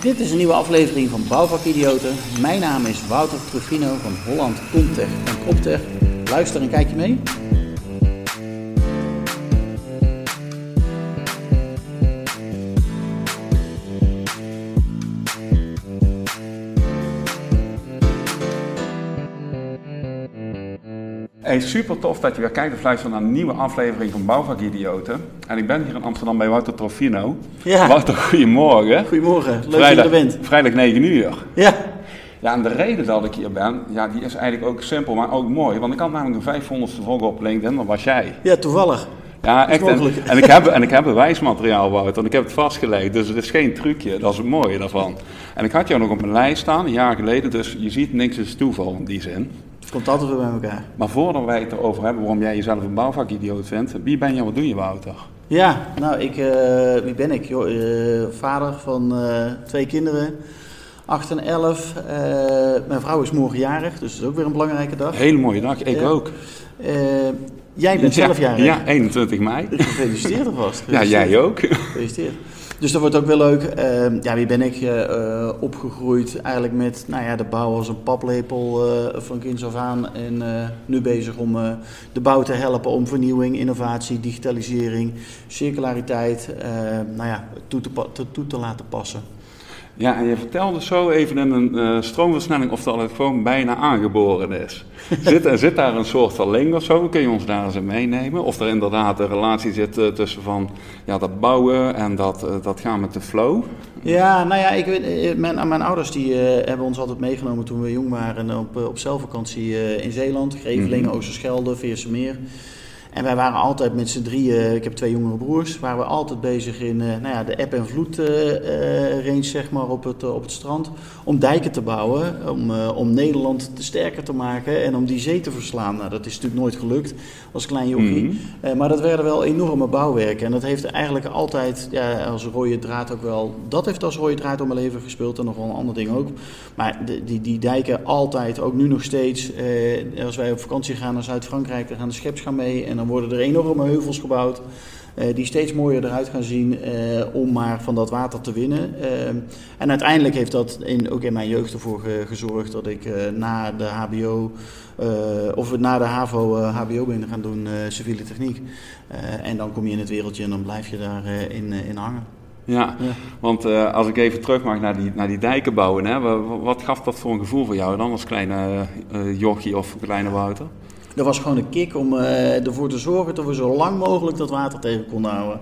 Dit is een nieuwe aflevering van Bouwvakidioten. Mijn naam is Wouter Truffino van Holland Comtech en Proptech. Luister en kijk je mee. Hey, super tof dat je weer kijkt of luistert naar een nieuwe aflevering van Bouwvakidioten. En ik ben hier in Amsterdam bij Wouter Trofino. Ja. Wouter, goedemorgen. Goedemorgen, leuk dat je Vrijdag, er bent. vrijdag 9 uur. Ja, Ja, en de reden dat ik hier ben, ja, die is eigenlijk ook simpel, maar ook mooi. Want ik had namelijk de 500ste volger op LinkedIn, dat was jij. ja toevallig. Ja, echt. En ik heb, en ik heb bewijsmateriaal, Wouter, en ik heb het vastgelegd. Dus het is geen trucje, dat is het mooie daarvan. En ik had jou nog op mijn lijst staan, een jaar geleden, dus je ziet niks is toeval in die zin. Het komt altijd weer bij elkaar. Maar voordat wij het erover hebben waarom jij jezelf een bouwvakidioot vindt, wie ben je, wat doe je, Wouter? Ja, nou, ik, eh, wie ben ik? Eh, vader van eh, twee kinderen, 8 en 11. Eh, mijn vrouw is morgen jarig, dus dat is ook weer een belangrijke dag. Hele mooie dag, ik ook. Jij bent zelf jarig. Ja, 21 mei. Gefeliciteerd alvast. Ja, jij ook. Gefeliciteerd. Dus dat wordt ook wel leuk. Ehm, ja, wie ben ik? eh, eh, opgegroeid eigenlijk met nou ja, de bouw als een paplepel eh, van kinds af aan. En nu bezig om de bouw te helpen om vernieuwing, innovatie, digitalisering, circulariteit eh, nou ja, toe, te- toe te laten passen. Ja, en je vertelde zo even in een eh, stroomversnelling of dat het gewoon bijna aangeboren is. Zit, er- zit daar een soort van link of zo? Kun je ons daar eens in meenemen? Of er inderdaad een relatie zit eh, tussen van ja, dat bouwen en dat, eh, dat gaan met de flow? Ja, nou ja, ik weet, mijn, mijn ouders die, hebben ons altijd meegenomen toen we jong waren op, op zeilvakantie in Zeeland. Greveling, Mhm. Oosterschelde, Veersemeer. En wij waren altijd met z'n drieën, ik heb twee jongere broers, waren we altijd bezig in eh, nou ja, de eb- en vloed eh, eh, range zeg maar, op, het, op het strand. Om dijken te bouwen, om, om Nederland te sterker te maken en om die zee te verslaan. Nou, dat is natuurlijk nooit gelukt als klein jochie. Mhm. Maar dat werden wel enorme bouwwerken. En dat heeft eigenlijk altijd ja, als rode draad ook wel. Dat heeft als rode draad door mijn leven gespeeld en nog wel een ander ding ook. Maar de, die, die dijken altijd, ook nu nog steeds. eh, als wij op vakantie gaan naar Zuid-Frankrijk, dan gaan de scheps gaan mee. En dan worden er enorme heuvels gebouwd. eh, die steeds mooier eruit gaan zien eh, om maar van dat water te winnen. Eh, en uiteindelijk heeft dat in, ook in mijn jeugd ervoor ge- gezorgd dat ik na de HBO of na de HAVO HBO ben gaan doen, civiele techniek. En dan kom je in het wereldje en dan blijf je daar eh, in, hangen. Ja, Ja. want als ik even terug mag naar die, naar die dijken bouwen, hè, wa- wa- wat gaf dat voor een gevoel voor jou dan als kleine jochie of kleine Wouter? Dat was gewoon een kick om eh, ervoor te zorgen dat we zo lang mogelijk dat water tegen konden houden.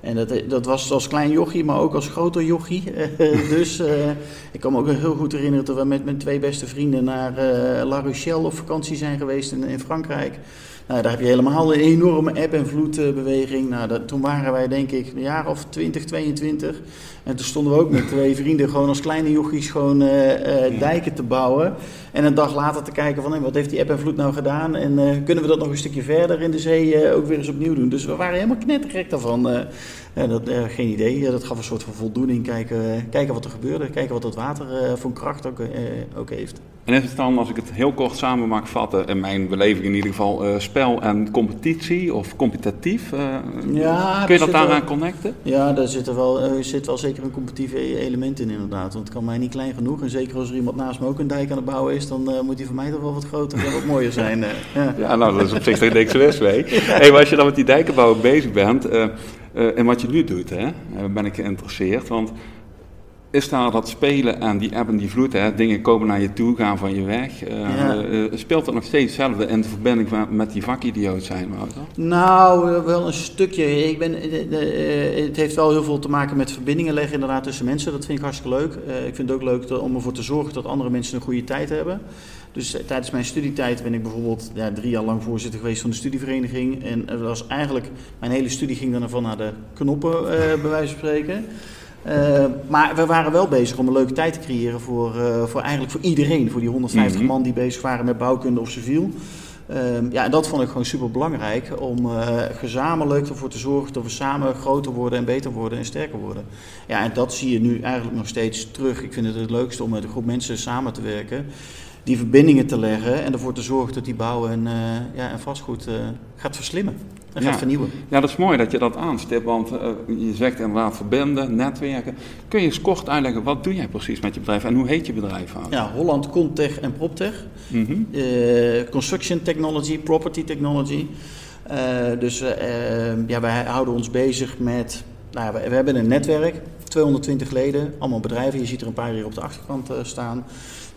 En dat, dat was als klein jochie, maar ook als groter jochie. dus eh, ik kan me ook heel goed herinneren dat we met mijn twee beste vrienden naar eh, La Rochelle op vakantie zijn geweest in, in Frankrijk. Nou, daar heb je helemaal een enorme eb- en vloedbeweging. Nou, dat, toen waren wij denk ik een jaar of 20, 22. En toen stonden we ook met twee vrienden gewoon als kleine jochies gewoon eh, eh, dijken te bouwen. En een dag later te kijken van hé, wat heeft die eb en vloed nou gedaan? En eh, kunnen we dat nog een stukje verder in de zee ook weer eens opnieuw doen? Dus we waren helemaal knettergek daarvan. dat, geen idee. Dat gaf een soort van voldoening. Kijken, kijken wat er gebeurde. Kijken wat het water voor kracht ook, ook heeft. En is het dan, als ik het heel kort samen mag vatten, in mijn beleving in ieder geval, eh, spel en competitie of competitief? eh, Ja, kun je dat daaraan connecten? Ja, daar zit er wel, er zit wel zeker een competitief e- element in inderdaad. Want het kan mij niet klein genoeg. En zeker als er iemand naast me ook een dijk aan het bouwen is, dan eh, moet die voor mij toch wel wat groter en wat mooier zijn. eh. ja. Ja, nou, dat is op zich toch niks mis mee. Hey, maar als je dan met die dijkenbouw bezig bent, eh, eh, en wat je nu doet, hè, eh, ben ik geïnteresseerd. Want is daar dat spelen en die eb en die vloed, hè, dingen komen naar je toe, gaan van je weg. eh, Ja. eh, speelt dat nog steeds hetzelfde in de verbinding met die vakidioot zijn, Wouter? Nou, eh, wel een stukje. Ik ben, de- de- eh, het heeft wel heel veel te maken met verbindingen leggen inderdaad tussen mensen. Dat vind ik hartstikke leuk. Eh, ik vind het ook leuk te- om ervoor te zorgen dat andere mensen een goede tijd hebben. Dus eh, tijdens mijn studietijd ben ik bijvoorbeeld ja, drie jaar lang voorzitter geweest van de studievereniging. En dat was eigenlijk, mijn hele studie ging dan ervan naar de knoppen, eh, bij wijze van spreken. Eh, maar we waren wel bezig om een leuke tijd te creëren voor, eh, voor eigenlijk voor iedereen. Voor die 150 Mhm. man die bezig waren met bouwkunde of civiel. Ehm, ja, en dat vond ik gewoon super belangrijk om eh, gezamenlijk ervoor te zorgen dat we samen groter worden en beter worden en sterker worden. Ja, en dat zie je nu eigenlijk nog steeds terug. Ik vind het het leukste om met een groep mensen samen te werken, die verbindingen te leggen en ervoor te zorgen dat die bouw en, eh, ja, en vastgoed eh, gaat verslimmen. en Ja. gaat vernieuwen. Ja, dat is mooi dat je dat aanstipt, want eh, je zegt inderdaad verbinden, netwerken. Kun je eens kort uitleggen, wat doe jij precies met je bedrijf en hoe heet je bedrijf? Ja, Holland Contech en PropTech. Mhm. Construction technology, property technology. Dus eh, eh, ja, wij houden ons bezig met. Nou, ja, we, we hebben een netwerk, 220 leden, allemaal bedrijven. Je ziet er een paar hier op de achterkant staan.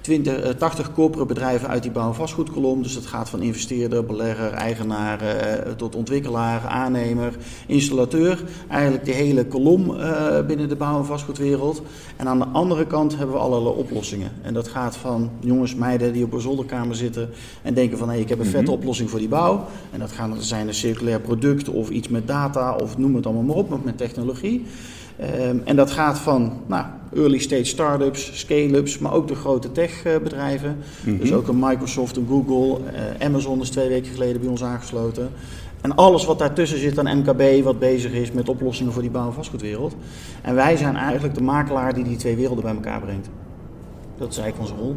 20, eh, 80 corporate bedrijven uit die bouw- en vastgoedkolom. Dus dat gaat van investeerder, belegger, eigenaar eh, tot ontwikkelaar, aannemer, installateur. Eigenlijk de hele kolom eh, binnen de bouw- en vastgoedwereld. En aan de andere kant hebben we allerlei oplossingen. En dat gaat van jongens, meiden die op een zolderkamer zitten en denken van hé, ik heb een vette Mhm. oplossing voor die bouw. En dat gaan, zijn een circulair product of iets met data of noem het allemaal maar op, met technologie. Ehm, en dat gaat van nou, early stage startups, scale-ups, maar ook de grote techbedrijven. Mhm. Dus ook een Microsoft, een Google, eh, Amazon is twee weken geleden bij ons aangesloten. En alles wat daartussen zit aan MKB, wat bezig is met oplossingen voor die bouw- en vastgoedwereld. En wij zijn eigenlijk de makelaar die die twee werelden bij elkaar brengt. Dat is eigenlijk onze rol.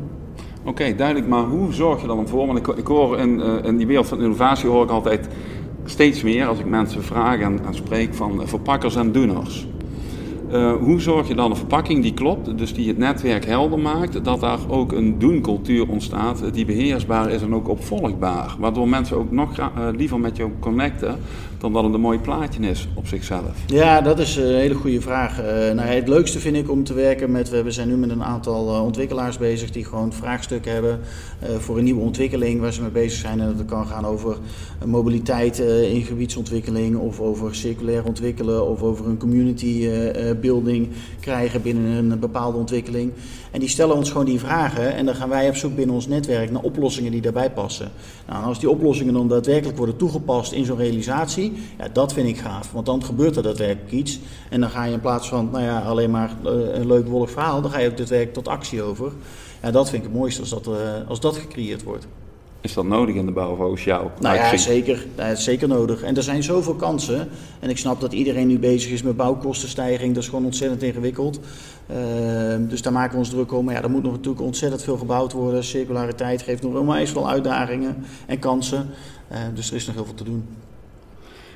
Oké, duidelijk, maar hoe zorg je dan voor? Want ik, ik hoor in, eh, in die wereld van innovatie hoor ik altijd steeds meer als ik mensen vraag en, en spreek van eh, verpakkers en doeners. Eh, hoe zorg je dan een verpakking die klopt, dus die het netwerk helder maakt, dat daar ook een doencultuur ontstaat eh, die beheersbaar is en ook opvolgbaar, waardoor mensen ook nog eh, liever met jou connecten dan dat het een mooi plaatje is op zichzelf. Ja, dat is een hele goede vraag. Eh, nou, het leukste vind ik om te werken met, we zijn nu met een aantal eh, ontwikkelaars bezig die gewoon vraagstukken hebben eh, voor een nieuwe ontwikkeling waar ze mee bezig zijn. En dat kan gaan over eh, mobiliteit eh, in gebiedsontwikkeling of over circulair ontwikkelen of over een community eh, eh, building krijgen binnen een bepaalde ontwikkeling. En die stellen ons gewoon die vragen en dan gaan wij op zoek binnen ons netwerk naar oplossingen die daarbij passen. Nou, als die oplossingen dan daadwerkelijk worden toegepast in zo'n realisatie, ja, dat vind ik gaaf. Want dan gebeurt er daadwerkelijk iets. En dan ga je in plaats van nou ja, alleen maar eh, een leuk wollig verhaal, dan ga je ook daadwerkelijk tot actie over. Ja, dat vind ik het mooiste als dat, eh, als dat gecreëerd wordt. Is dat nodig in de bouw volgens jou? Nou ja, zeker. Het is zeker nodig. En er zijn zoveel kansen. En ik snap dat iedereen nu bezig is met bouwkostenstijging. Dat is gewoon ontzettend ingewikkeld. Ehm, dus daar maken we ons druk om. Maar ja, er moet nog natuurlijk ontzettend veel gebouwd worden. Circulariteit geeft nog onwijs veel uitdagingen en kansen. Eh, dus er is nog heel veel te doen.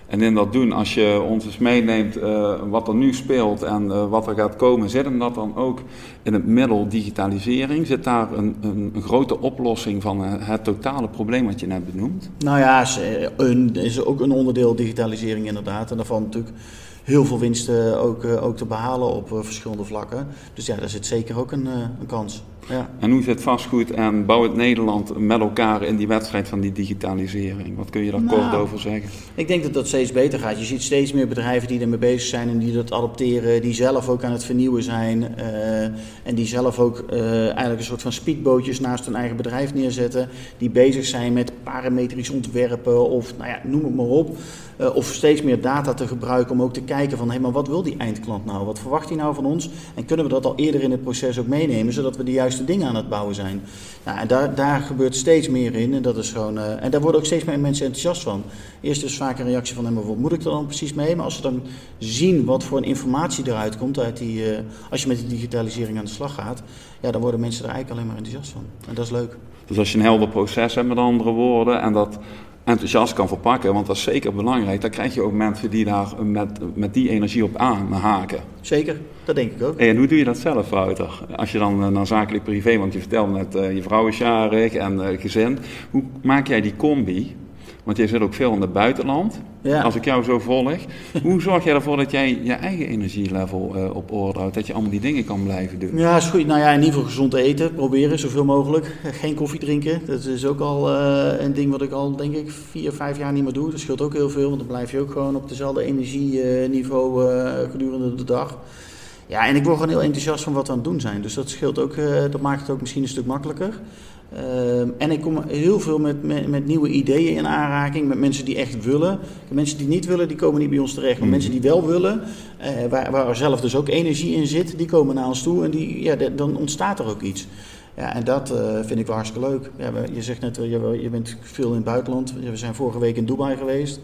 En in dat doen, als je ons eens meeneemt eh, wat er nu speelt en eh, wat er gaat komen, zit hem dat dan ook in het middel digitalisering? Zit daar een, een, een grote oplossing van eh, het totale probleem wat je net benoemt? Nou ja, is, een, is ook een onderdeel digitalisering inderdaad. En daarvan natuurlijk heel veel winsten ook, ook te behalen op verschillende vlakken. Dus ja, daar zit zeker ook een, een kans. Ja. En hoe zit vastgoed en bouw het Nederland met elkaar in die wedstrijd van die digitalisering? Wat kun je daar Nou, kort over zeggen? Ik denk dat dat steeds beter gaat. Je ziet steeds meer bedrijven die ermee bezig zijn en die dat adopteren, die zelf ook aan het vernieuwen zijn eh, en die zelf ook eh, eigenlijk een soort van speedbootjes naast hun eigen bedrijf neerzetten, die bezig zijn met parametrisch ontwerpen of nou ja, noem het maar op. Eh, of steeds meer data te gebruiken om ook te kijken van hé, maar wat wil die eindklant nou? Wat verwacht hij nou van ons? En kunnen we dat al eerder in het proces ook meenemen, zodat we de juiste dingen aan het bouwen zijn? Nou, en daar, daar gebeurt steeds meer in en dat is gewoon. eh, en daar worden ook steeds meer mensen enthousiast van. Eerst is vaak een reactie van, wat moet ik er dan precies mee? Maar als ze dan zien wat voor een informatie eruit komt uit die, eh, als je met die digitalisering aan de slag gaat, ja, dan worden mensen er eigenlijk alleen maar enthousiast van. En dat is leuk. Dus als je een helder proces hebt met andere woorden en dat enthousiast kan verpakken, want dat is zeker belangrijk, dan krijg je ook mensen die daar met, met die energie op aanhaken. Zeker, dat denk ik ook. En hoe doe je dat zelf, Wouter? Als je dan eh, naar zakelijk privé, want je vertelde net, eh, je vrouw is jarig en eh, gezin. Hoe maak jij die combi? Want jij zit ook veel in het buitenland, Ja. als ik jou zo volg. Hoe zorg jij ervoor dat jij je eigen energielevel eh, op orde houdt? Dat je allemaal die dingen kan blijven doen? Ja, is goed. Nou ja, in ieder geval gezond eten. Proberen, zoveel mogelijk. Geen koffie drinken. Dat is ook al eh, een ding wat ik al, denk ik, vier, vijf jaar niet meer doe. Dat scheelt ook heel veel, want dan blijf je ook gewoon op dezelfde energieniveau eh, gedurende de dag. Ja, en ik word gewoon heel enthousiast van wat we aan het doen zijn. Dus dat scheelt ook, dat maakt het ook misschien een stuk makkelijker. Ehm, en ik kom heel veel met, met, met nieuwe ideeën in aanraking, met mensen die echt willen. De mensen die niet willen, die komen niet bij ons terecht. Maar Mhm. mensen die wel willen, eh, waar, waar er zelf dus ook energie in zit, die komen naar ons toe en die, ja, de- dan ontstaat er ook iets. Ja, en dat eh, vind ik wel hartstikke leuk. Ja, je zegt net, wel, je, je bent veel in het buitenland. We zijn vorige week in Dubai geweest.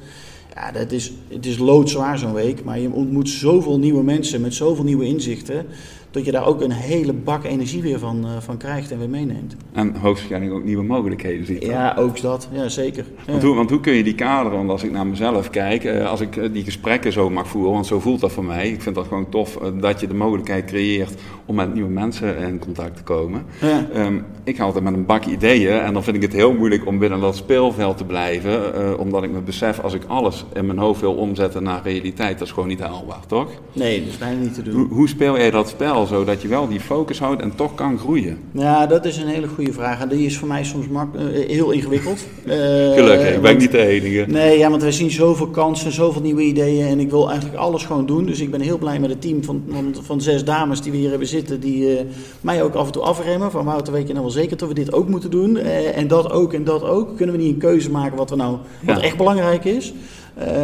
Ja, dat is, het is loodzwaar zo'n week, maar je ontmoet zoveel nieuwe mensen met zoveel nieuwe inzichten. Dat je daar ook een hele bak energie weer van, van krijgt en weer meeneemt. En hoogstwaarschijnlijk ook nieuwe mogelijkheden ziet. Ja, ook dat. Ja, zeker. Ja. Want, hoe, want, hoe, kun je die kaderen? Want als ik naar mezelf kijk, als ik die gesprekken zo mag voeren, want zo voelt dat voor mij. Ik vind dat gewoon tof dat je de mogelijkheid creëert om met nieuwe mensen in contact te komen. Ja. Ehm, ik ga altijd met een bak ideeën en dan vind ik het heel moeilijk om binnen dat speelveld te blijven. omdat ik me besef, als ik alles in mijn hoofd wil omzetten naar realiteit, dat is gewoon niet haalbaar, toch? Nee, dat is bijna niet te doen. Hoe, hoe speel jij dat spel zodat je wel die focus houdt en toch kan groeien? Ja, dat is een hele goede vraag. En die is voor mij soms mak uh, heel ingewikkeld. Uh, Gelukkig, ik ben niet de enige. Nee, ja, want wij zien zoveel kansen, zoveel nieuwe ideeën. En ik wil eigenlijk alles gewoon doen. Dus ik ben heel blij met het team van, van, van zes dames die we hier hebben zitten. Die mij ook af en toe afremmen. Van Wouter, weet je nou wel zeker dat we dit ook moeten doen? en dat ook en dat ook. Kunnen we niet een keuze maken wat, we nou, wat echt belangrijk is?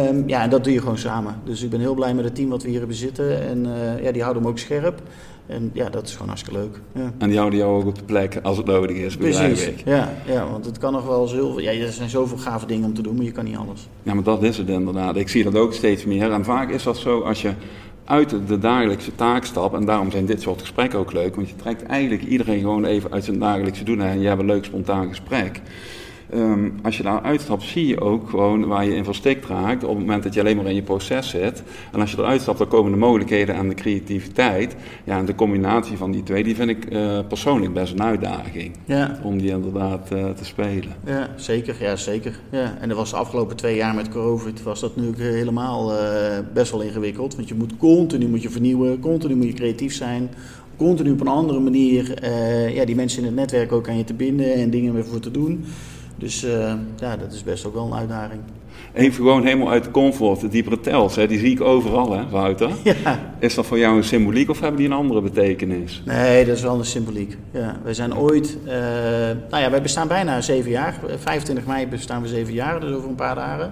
Um, ja, en dat doe je gewoon samen. Dus ik ben heel blij met het team wat we hier hebben zitten. En uh, ja, die houden hem ook scherp. En ja, dat is gewoon hartstikke leuk. Ja. En die houden jou ook op de plek als het nodig is. Precies, ja, ja, want het kan nog wel zo Ja, er zijn zoveel gave dingen om te doen, maar je kan niet alles. Ja, maar dat is het inderdaad. Ik zie dat ook steeds meer. En vaak is dat zo als je uit de dagelijkse taak stapt. En daarom zijn dit soort gesprekken ook leuk. Want je trekt eigenlijk iedereen gewoon even uit zijn dagelijkse doen. En je hebt een leuk spontaan gesprek. Um, als je daar uitstapt, zie je ook gewoon waar je in verstikt raakt op het moment dat je alleen maar in je proces zit. En als je eruit stapt, dan komen de mogelijkheden en de creativiteit. Ja, en de combinatie van die twee, die vind ik uh, persoonlijk best een uitdaging. Ja. Om die inderdaad uh, te spelen. Ja, zeker. Ja, zeker. Ja. En dat was de afgelopen twee jaar met COVID, was dat nu helemaal uh, best wel ingewikkeld. Want je moet continu moet je vernieuwen, continu moet je creatief zijn continu op een andere manier uh, ja, die mensen in het netwerk ook aan je te binden en dingen weer voor te doen. Dus uh, ja, dat is best ook wel een uitdaging. Even gewoon helemaal uit de comfort, die bretels, hè, die zie ik overal, hè, Wouter? Ja. Is dat voor jou een symboliek of hebben die een andere betekenis? Nee, dat is wel een symboliek. Ja, wij zijn ooit, uh, nou ja, wij bestaan bijna zeven jaar. 25 mei bestaan we zeven jaar, dus over een paar dagen.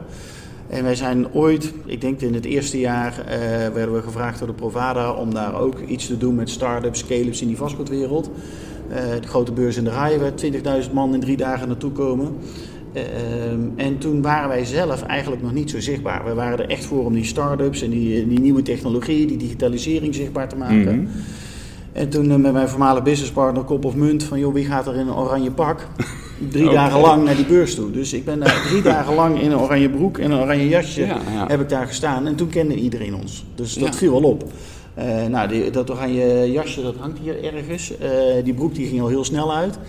En wij zijn ooit, ik denk in het eerste jaar, uh, werden we gevraagd door de Provada om daar ook iets te doen met start-ups, scale-ups in die vastgoedwereld. Uh, de grote beurs in de Rij, waar 20.000 man in drie dagen naartoe komen. Uh, en toen waren wij zelf eigenlijk nog niet zo zichtbaar. We waren er echt voor om die start-ups en die, die nieuwe technologie, die digitalisering zichtbaar te maken. Mm -hmm. En toen uh, met mijn voormalige businesspartner Kop of Munt van joh, wie gaat er in een oranje pak? Drie okay. dagen lang naar die beurs toe. Dus ik ben daar drie dagen lang in een oranje broek en een oranje jasje ja, ja. heb ik daar gestaan. En toen kende iedereen ons. Dus dat ja. viel wel op. Uh, nou, die, dat oranje jasje dat hangt hier ergens. Uh, die broek die ging al heel snel uit.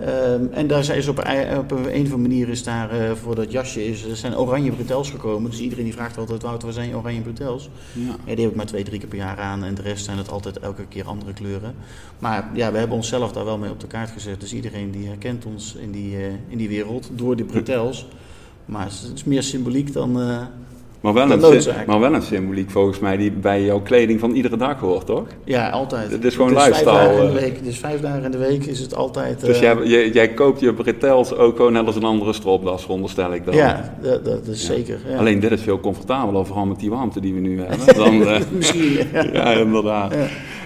Um, en daar is op, op een of andere manier is daar uh, voor dat jasje is, er zijn oranje bretels gekomen. Dus iedereen die vraagt altijd, Wouter, waar zijn je oranje bretels? Ja. ja. die heb ik maar twee, drie keer per jaar aan. En de rest zijn het altijd elke keer andere kleuren. Maar ja, we hebben onszelf daar wel mee op de kaart gezet. Dus iedereen die herkent ons in die, uh, in die wereld door die bretels. Maar het is meer symboliek dan... Uh, maar wel, een, maar wel een symboliek volgens mij die bij jouw kleding van iedere dag hoort, toch? Ja, altijd. Het is gewoon is lifestyle. Vijf dagen in de week, dus vijf dagen in de week is het altijd... Dus uh, jij, jij, jij, koopt je bretels ook gewoon net als een andere stropdas, veronderstel ik dan? Ja, dat, dat is ja. zeker. Ja. Alleen dit is veel comfortabeler, vooral met die warmte die we nu hebben. Dan, uh, Misschien, ja. ja inderdaad.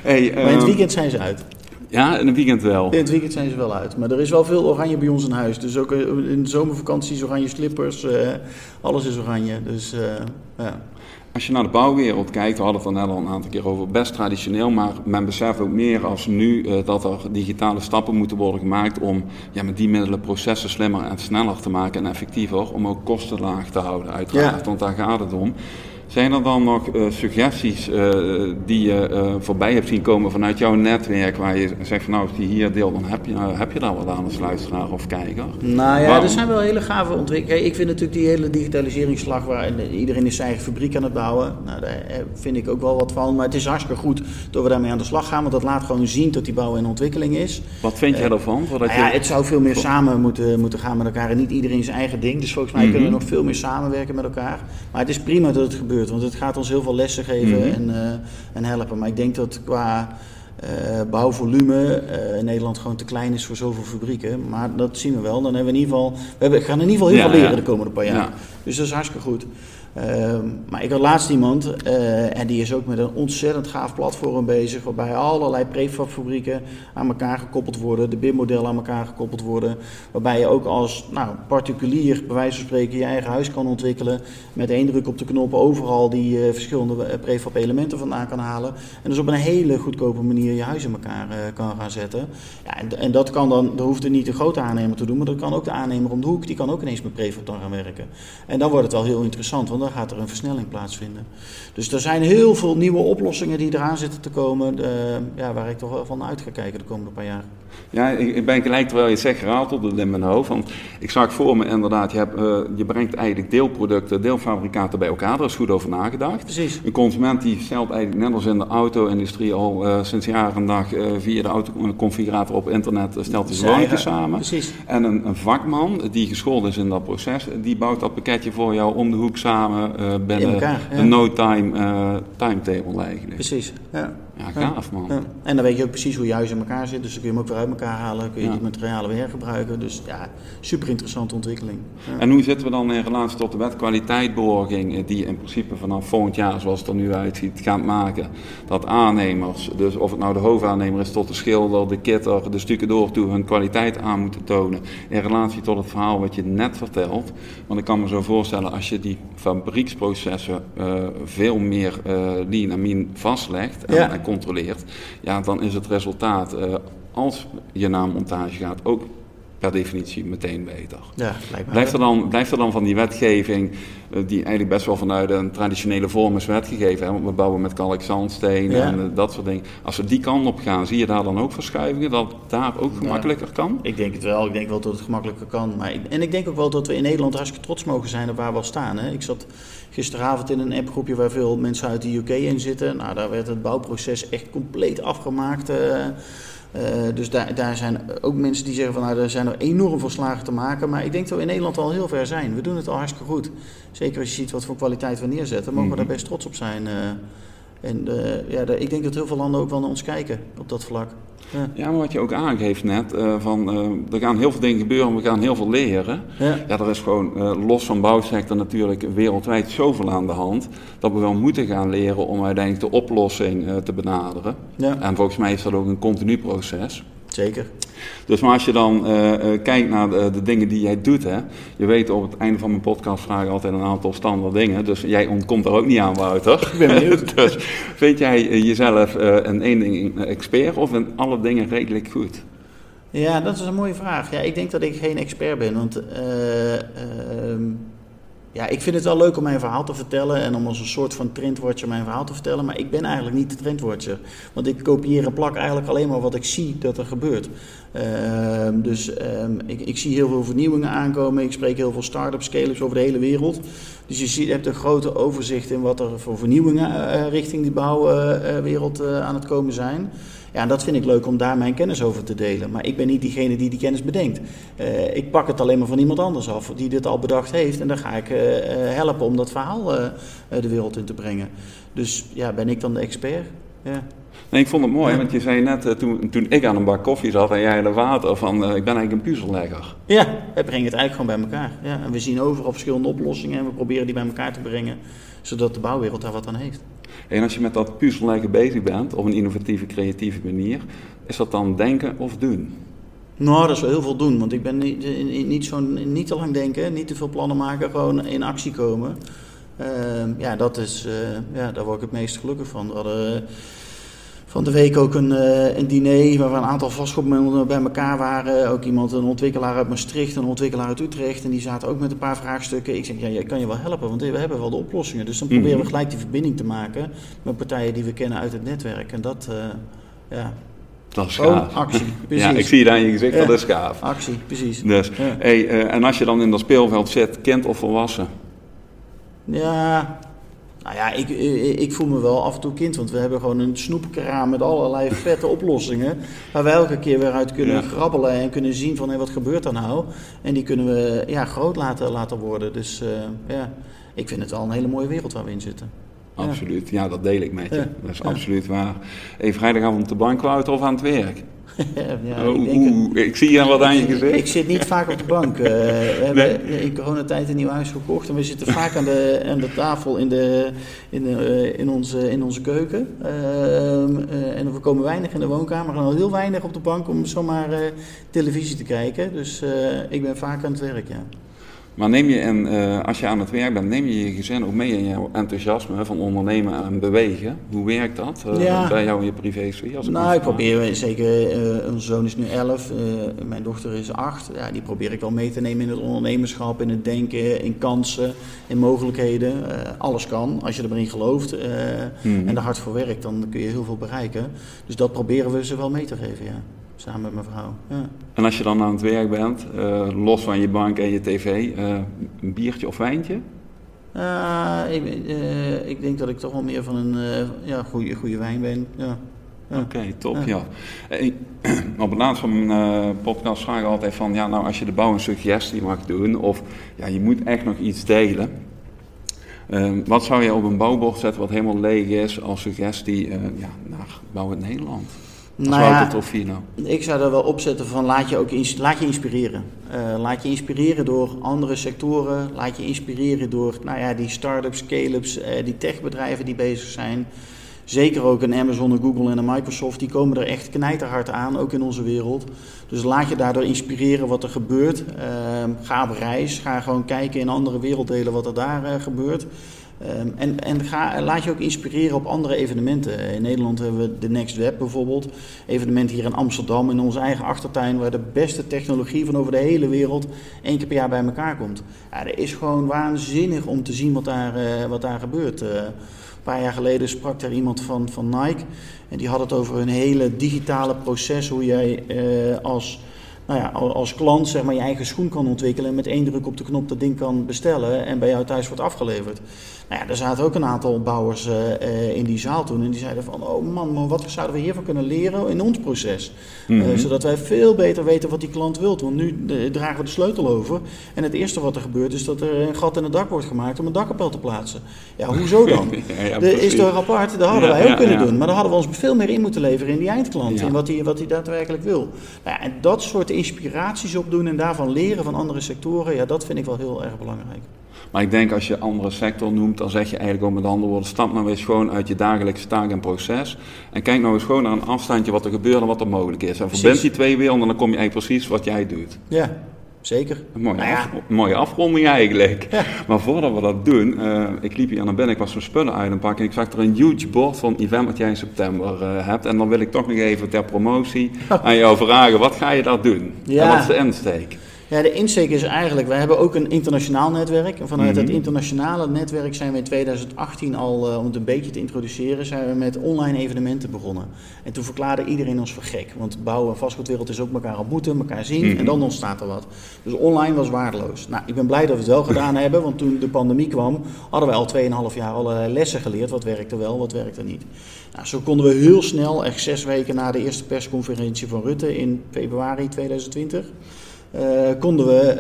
Hey, maar in het weekend zijn ze uit. Ja, in het weekend wel. In het weekend zijn ze wel uit. Maar er is wel veel oranje bij ons in huis. Dus ook in de zomervakanties oranje slippers. Uh, alles is oranje. Dus uh, ja. Als je naar de bouwwereld kijkt, we hadden het er net al een aantal keer over, best traditioneel, maar men beseft ook meer als nu uh, dat er digitale stappen moeten worden gemaakt om ja, met die middelen processen slimmer en sneller te maken en effectiever, om ook kosten laag te houden uiteraard, ja. want daar gaat het om. Zijn er dan nog uh, suggesties uh, die je uh, voorbij hebt zien komen vanuit jouw netwerk, waar je zegt van nou, als die hier deelt, dan heb je, heb je daar wat aan als luisteraar of kijker? Nou ja, Waarom? er zijn wel hele gave ontwikkelingen. Ik vind natuurlijk die hele digitaliseringsslag waar iedereen is zijn eigen fabriek aan het bouwen, nou, daar vind ik ook wel wat van. Maar het is hartstikke goed dat we daarmee aan de slag gaan, want dat laat gewoon zien dat die bouw in ontwikkeling is. Wat vind jij daarvan? Nou ja, je... het zou veel meer samen moeten, moeten gaan met elkaar en niet iedereen zijn eigen ding. Dus volgens mij mm -hmm. kunnen we nog veel meer samenwerken met elkaar. Maar het is prima dat het gebeurt. Want het gaat ons heel veel lessen geven mm -hmm. en, uh, en helpen. Maar ik denk dat qua uh, bouwvolume uh, in Nederland gewoon te klein is voor zoveel fabrieken. Maar dat zien we wel. Dan hebben we in ieder geval, we hebben, gaan in ieder geval heel ja, veel leren ja. de komende paar jaar. Ja. Dus dat is hartstikke goed. Ehm, maar ik had laatst iemand, eh, en die is ook met een ontzettend gaaf platform bezig, waarbij allerlei prefabfabrieken aan elkaar gekoppeld worden, de BIM-modellen aan elkaar gekoppeld worden, waarbij je ook als nou, particulier, bij wijze van spreken, je eigen huis kan ontwikkelen, met één druk op de knop overal die uh, verschillende eh, prefab-elementen vandaan kan halen, en dus op een hele goedkope manier je huis in elkaar kan gaan zetten. Ja, en, en, dat kan dan, dat hoeft er niet de grote aannemer te doen, maar dat kan ook de aannemer om de hoek, die kan ook ineens met prefab dan gaan werken. En dan wordt het wel heel interessant, dan gaat er een versnelling plaatsvinden. Dus er zijn heel veel nieuwe oplossingen die eraan zitten te komen, uh, ja, waar ik toch wel van uit ga kijken de komende paar jaar. Ja, ik ben gelijk terwijl je het zegt gerateld in mijn hoofd. Want ik zag voor me inderdaad, je, hebt, uh, je brengt eigenlijk deelproducten, deelfabrikaten bij elkaar. Daar is goed over nagedacht. Precies. Een consument die stelt eigenlijk net als in de auto-industrie al uh, sinds jaren en dag via de autoconfigurator op internet stelt hij woontje samen. Precies. En een, een, vakman die geschoold is in dat proces, die bouwt dat pakketje voor jou om de hoek samen binnen elkaar, ja. een no-time timetable eigenlijk. Precies, ja. Ja, gaaf man. Ja. En dan weet je ook precies hoe je huis in elkaar zit. Dus dan kun je hem ook weer uit elkaar halen. Kun je ja. die materialen weer hergebruiken. Dus ja, super interessante ontwikkeling. Ja. En hoe zitten we dan in relatie tot de wet kwaliteitbeoorloging, die in principe vanaf volgend jaar, zoals het er nu uitziet, gaat maken dat aannemers, dus of het nou de hoofdaannemer is tot de schilder, de kitter, de stukendoor toe, hun kwaliteit aan moeten tonen in relatie tot het verhaal wat je net vertelt. Want ik kan me zo voorstellen, als je die fabrieksprocessen uh, veel meer uh, lean en mean vastlegt en controleert, ja, dan is het resultaat, uh, als je naar een montage gaat, ook per definitie meteen beter. Ja. Blijft er dan, blijft er dan van die wetgeving, uh, die eigenlijk best wel vanuit een traditionele vorm is wetgegeven, hè, want we bouwen met kalk, zandsteen Ja. en uh, dat soort dingen. Als we die kant op gaan, zie je daar dan ook verschuivingen, dat daar ook gemakkelijker kan? Ik denk het wel. Ik denk wel dat het gemakkelijker kan. Maar ik, en ik denk ook wel dat we in Nederland hartstikke trots mogen zijn op waar we al staan. Hè. Ik zat gisteravond in een appgroepje waar veel mensen uit de UK in zitten. Nou, daar werd het bouwproces echt compleet afgemaakt. Uh, uh, dus daar, daar zijn ook mensen die zeggen van nou, er zijn er enorm veel slagen te maken. Maar ik denk dat we in Nederland al heel ver zijn. We doen het al hartstikke goed. Zeker als je ziet wat voor kwaliteit we neerzetten, mogen we daar best trots op zijn. Uh, en uh, ja, ik denk dat heel veel landen ook wel naar ons kijken op dat vlak. Ja. ja, maar wat je ook aangeeft net, uh, van uh, er gaan heel veel dingen gebeuren, we gaan heel veel leren. Ja, ja er is gewoon uh, los van bouwsector natuurlijk wereldwijd zoveel aan de hand, dat we wel moeten gaan leren om uiteindelijk de oplossing te benaderen. Ja. En volgens mij is dat ook een continu proces. Zeker. Dus maar als je dan uh, uh, kijkt naar de, de, dingen die jij doet, hè, je weet op het einde van mijn podcast vraag ik altijd een aantal standaard dingen, dus jij ontkomt er ook niet aan, Wouter. Ik ben benieuwd. dus vind jij jezelf uh, een één ding expert of in alle dingen redelijk goed? Ja, dat is een mooie vraag. Ja, ik denk dat ik geen expert ben, want ehm, ja, ik vind het wel leuk om mijn verhaal te vertellen en om als een soort van trendwatcher mijn verhaal te vertellen, maar ik ben eigenlijk niet de trendwatcher. Want ik kopieer en plak eigenlijk alleen maar wat ik zie dat er gebeurt. Uh, dus um, ik, ik, zie heel veel vernieuwingen aankomen. Ik spreek heel veel start-ups, scale-ups over de hele wereld. Dus je ziet, hebt een grote overzicht in wat er voor vernieuwingen uh, richting die bouwwereld uh, aan het komen zijn. Ja, en dat vind ik leuk om daar mijn kennis over te delen. Maar ik ben niet diegene die die kennis bedenkt. Uh, ik pak het alleen maar van iemand anders af die dit al bedacht heeft. En dan ga ik uh, helpen om dat verhaal de wereld in te brengen. Dus ja, ben ik dan de expert? Ja. Nee, ik vond het mooi, ja. want je zei net uh, toen, toen ik aan een bak koffie zat en jij aan de water van uh, ik ben eigenlijk een puzzellegger. Ja, we brengen het eigenlijk gewoon bij elkaar. Ja, en we zien overal verschillende oplossingen en we proberen die bij elkaar te brengen, zodat de bouwwereld daar wat aan heeft. En als je met dat puzzelleggen bezig bent, op een innovatieve, creatieve manier, is dat dan denken of doen? Nou, dat is wel heel veel doen, want ik ben niet, niet, zo, niet te lang denken, niet te veel plannen maken, gewoon in actie komen. Uh, ja, dat is, uh, ja, daar word ik het meest gelukkig van. We hadden uh, van de week ook een, uh, een diner waar we een aantal vastgoedmensen bij elkaar waren. Ook iemand, een ontwikkelaar uit Maastricht, een ontwikkelaar uit Utrecht. En die zaten ook met een paar vraagstukken. Ik zeg, ja, je kan je wel helpen, want we hebben wel de oplossingen. Dus dan Mhm. proberen we gelijk die verbinding te maken met partijen die we kennen uit het netwerk. En dat, uh, ja... Dat is Gewoon gaaf. actie, precies. Ja, ik zie het aan je gezicht, Ja. dat is gaaf. Actie, precies. Dus, Ja. hey, uh, en als je dan in dat speelveld zit, kind of volwassen? Ja, nou ja, ik, ik, ik, voel me wel af en toe kind, want we hebben gewoon een snoepkraam met allerlei vette oplossingen. Waar we elke keer weer uit kunnen Ja. grabbelen en kunnen zien van hé, wat gebeurt er nou? En die kunnen we ja, groot laten, laten worden. Dus uh, ja, ik vind het wel een hele mooie wereld waar we in zitten. Absoluut, ja, dat deel ik met je. Ja. Dat is absoluut waar. Hey, vrijdagavond op de bank, Wouter, of aan het werk? ja, oh, ik, denk, ik, zie je wat aan je gezicht. Ik, zit niet vaak op de bank. Uh, we hebben in coronatijd een nieuw huis gekocht en we zitten vaak aan de, aan de tafel in, de, in, de, in, onze, in onze keuken. Uh, en we komen weinig in de woonkamer en al heel weinig op de bank om zomaar televisie te kijken. Dus ik ben vaak aan het werk, ja. Maar neem je, en, uh, als je aan het werk bent, neem je je gezin ook mee in jouw enthousiasme van ondernemen en bewegen? Hoe werkt dat uh, bij jou in je privésfeer? Nou, ik probeer zeker, uh, onze zoon is nu 11, mijn dochter is 8. Ja, die probeer ik wel mee te nemen in het ondernemerschap, in het denken, in kansen, in mogelijkheden. alles kan, als je erin gelooft hmm. en er hard voor werkt, dan kun je heel veel bereiken. Dus dat proberen we ze wel mee te geven, ja samen met mijn vrouw. Ja. En als je dan aan het werk bent, uh, los van je bank en je tv, uh, een biertje of wijntje? Uh, ik, ik, denk dat ik toch wel meer van een ja, goede, goede wijn ben. Ja. ja. Oké, top, ja. ja. op het laatst van mijn podcast vraag ik altijd van, ja, nou als je de bouw een suggestie mag doen, of ja, je moet echt nog iets delen. wat zou je op een bouwbord zetten wat helemaal leeg is als suggestie ja, naar Bouw het Nederland? Nou ja, Ik zou er wel opzetten van laat je, ook laat je inspireren. Uh, laat je inspireren door andere sectoren. Laat je inspireren door nou ja, die start-ups, scale-ups, uh, die techbedrijven die bezig zijn. Zeker ook een Amazon, een Google en een Microsoft. Die komen er echt knijterhard aan, ook in onze wereld. Dus laat je daardoor inspireren wat er gebeurt. Uh, ga op reis. Ga gewoon kijken in andere werelddelen wat er daar uh, gebeurt. Ehm, en en laat je ook inspireren op andere evenementen. In Nederland hebben we de Next Web bijvoorbeeld. Evenement hier in Amsterdam in onze eigen achtertuin, waar de beste technologie van over de hele wereld één keer per jaar bij elkaar komt. Ja, dat is gewoon waanzinnig om te zien wat daar, uh, wat daar gebeurt. Uh, een paar jaar geleden sprak er iemand van, van Nike. En die had het over een hele digitale proces, hoe jij uh, als nou ja, als klant zeg maar, je eigen schoen kan ontwikkelen en met één druk op de knop dat ding kan bestellen en bij jou thuis wordt afgeleverd. Nou ja, er zaten ook een aantal bouwers uh, in die zaal toen en die zeiden van, oh man, maar wat zouden we hiervan kunnen leren in ons proces? Mm zodat wij veel beter weten wat die klant wilt. Want nu dragen we de sleutel over en het eerste wat er gebeurt is dat er een gat in het dak wordt gemaakt om een dakkapel te plaatsen. Ja, hoezo dan? ja, de, is toch apart? Dat hadden wij ook kunnen doen, maar dan hadden we ons veel meer in moeten leveren in die eindklant, in wat hij wat daadwerkelijk wil. Nou ja, en dat soort inspiraties opdoen en daarvan leren van andere sectoren, ja, dat vind ik wel heel erg belangrijk. Maar ik denk als je andere sector noemt, dan zeg je eigenlijk ook met andere woorden, stap nou eens gewoon uit je dagelijkse taak en proces. En kijk nou eens gewoon naar een afstandje wat er gebeurt en wat er mogelijk is. En verbind die twee werelden en dan kom je eigenlijk precies wat jij doet. Ja, Zeker. Een mooie, nou mooie afronding eigenlijk. Maar voordat we dat doen, uh, ik liep hier naar binnen, ik was mijn spullen uit en pakken. Ik zag er een huge bord van event wat jij in september uh, hebt. En dan wil ik toch nog even ter promotie aan jou vragen, wat ga je daar doen? Ja. En wat is de insteek? Ja, de insteek is eigenlijk, wij hebben ook een internationaal netwerk. En vanuit het mhm. internationale netwerk zijn we in 2018 al, uh, om het een beetje te introduceren, zijn we met online evenementen begonnen. En toen verklaarde iedereen ons voor gek. Want bouwen en vastgoedwereld is ook elkaar ontmoeten, elkaar zien mhm. en dan ontstaat er wat. Dus online was waardeloos. Nou, ik ben blij dat we het wel gedaan hebben, want toen de pandemie kwam, hadden we al 2,5 jaar allerlei lessen geleerd. Wat werkte wel, wat werkte niet. Nou, zo konden we heel snel, echt zes weken na de eerste persconferentie van Rutte in februari 2020 uh, konden we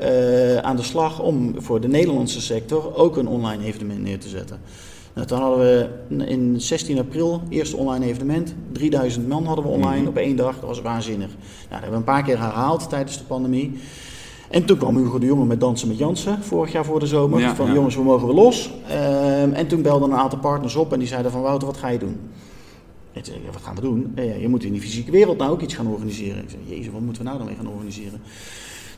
uh, aan de slag om voor de Nederlandse sector ook een online evenement neer te zetten. Nou, toen hadden we in 16 april eerste online evenement. 3000 man hadden we online -hmm. op één dag. Dat was waanzinnig. Nou, dat hebben we een paar keer herhaald tijdens de pandemie. En toen kwam Hugo de Jonge met Dansen met Jansen, vorig jaar voor de zomer. Ja, van ja. jongens, we mogen weer los. Uh, en toen belden een aantal partners op en die zeiden van Wouter, wat ga je doen? Ik zei, wat gaan we doen? Ja, je moet in die fysieke wereld nou ook iets gaan organiseren. Ik zei, jezus, wat moeten we nou dan mee gaan organiseren?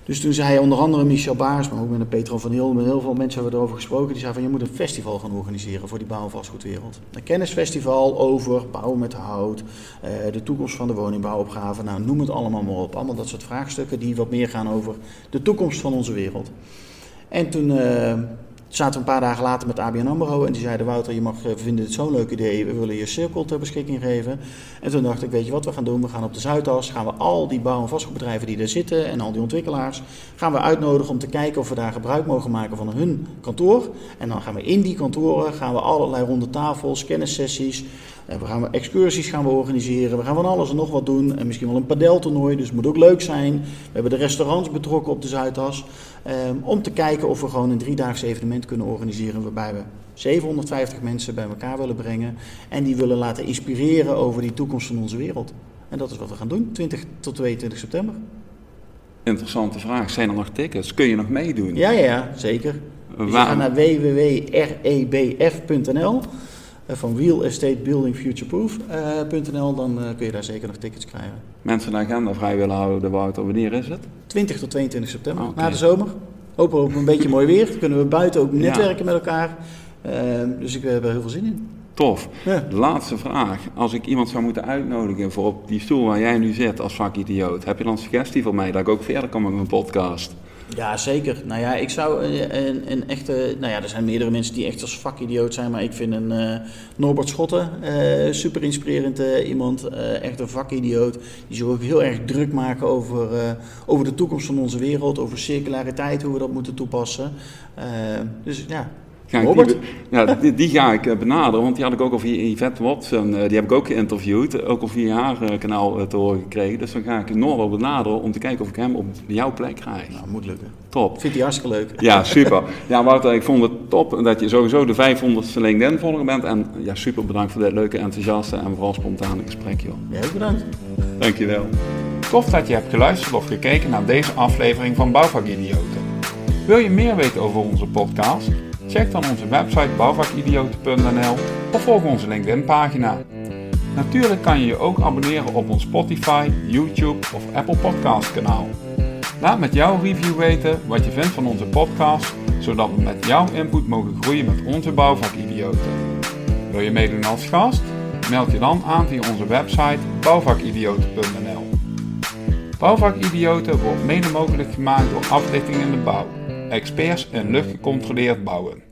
Dus toen zei onder andere Michel Baars, maar ook met Petro van Heel, met heel veel mensen hebben we erover gesproken. Die zei van je moet een festival gaan organiseren voor die bouw- vastgoedwereld. Een kennisfestival over bouwen met hout, eh, de toekomst van de woningbouwopgave. Nou, noem het allemaal maar op. Allemaal dat soort vraagstukken die wat meer gaan over de toekomst van onze wereld. En toen uh, zaten we een paar dagen later met ABN AMRO en die zeiden Wouter, je mag, we vinden dit zo'n leuk idee, we willen je cirkel ter beschikking geven. En toen dacht ik, weet je wat we gaan doen? We gaan op de Zuidas, gaan we al die bouw- en vastgoedbedrijven die daar zitten en al die ontwikkelaars, gaan we uitnodigen om te kijken of we daar gebruik mogen maken van hun kantoor. En dan gaan we in die kantoren, gaan we allerlei ronde tafels, kennissessies, en we gaan excursies gaan we organiseren. We gaan van alles en nog wat doen. En misschien wel een padeltoernooi. Dus het moet ook leuk zijn. We hebben de restaurants betrokken op de Zuidas. Um, om te kijken of we gewoon een driedaags evenement kunnen organiseren. Waarbij we 750 mensen bij elkaar willen brengen. En die willen laten inspireren over die toekomst van onze wereld. En dat is wat we gaan doen, 20 tot 22 september. Interessante vraag. Zijn er nog tickets? Kun je nog meedoen? Ja, ja, zeker. Dus je gaat naar www.rebf.nl eh, van Real Estate Building Futureproof.nl, dan uh, kun je daar zeker nog tickets krijgen. Mensen de agenda vrij willen houden, Wouter, wanneer is het? 20 tot 22 september, okay. na de zomer. Hopen we op een beetje mooi weer. Dan kunnen we buiten ook netwerken ja. met elkaar. Uh, dus ik heb er heel veel zin in. Tof. Ja. De laatste vraag. Als ik iemand zou moeten uitnodigen voor op die stoel waar jij nu zit als vakidioot, heb je dan een suggestie voor mij dat ik ook verder kan met mijn podcast? Ja, zeker. Nou ja, ik zou een, een echte... Nou ja, er zijn meerdere mensen die echt als vakidioot zijn. Maar ik vind een uh, Norbert Schotten uh, super inspirerend uh, iemand. echt een vakidioot. Die zich ook heel erg druk maken over, over de toekomst van onze wereld. Over circulariteit, hoe we dat moeten toepassen. dus ja, die, ja, die, die, ga ik benaderen, want die had ik ook al via Yvette Watson, die heb ik ook geïnterviewd, ook al via haar kanaal te horen gekregen. Dus dan ga ik Norbert benaderen om te kijken of ik hem op jouw plek krijg. Nou, moet lukken. Top. Vindt hij hartstikke leuk. Ja, super. Ja, Wouter, ik vond het top dat je sowieso de 500ste LinkedIn-volger bent. En ja, super bedankt voor dit leuke, enthousiaste en vooral spontane gesprek, joh. Ja, bedankt. Dankjewel. Tof dat je hebt geluisterd of gekeken naar deze aflevering van Bouwvakidioten. Wil je meer weten over onze podcast? Check dan onze website bouwvakidioten.nl of volg onze LinkedIn-pagina. Natuurlijk kan je je ook abonneren op ons Spotify, YouTube of Apple Podcast kanaal. Laat met jouw review weten wat je vindt van onze podcast, zodat we met jouw input mogen groeien met onze bouwvakidioten. Wil je meedoen als gast? Meld je dan aan via onze website bouwvakidioten.nl. Bouwvakidioten wordt mede mogelijk gemaakt door Aflichting in de Bouw, experts in luchtgecontroleerd bouwen.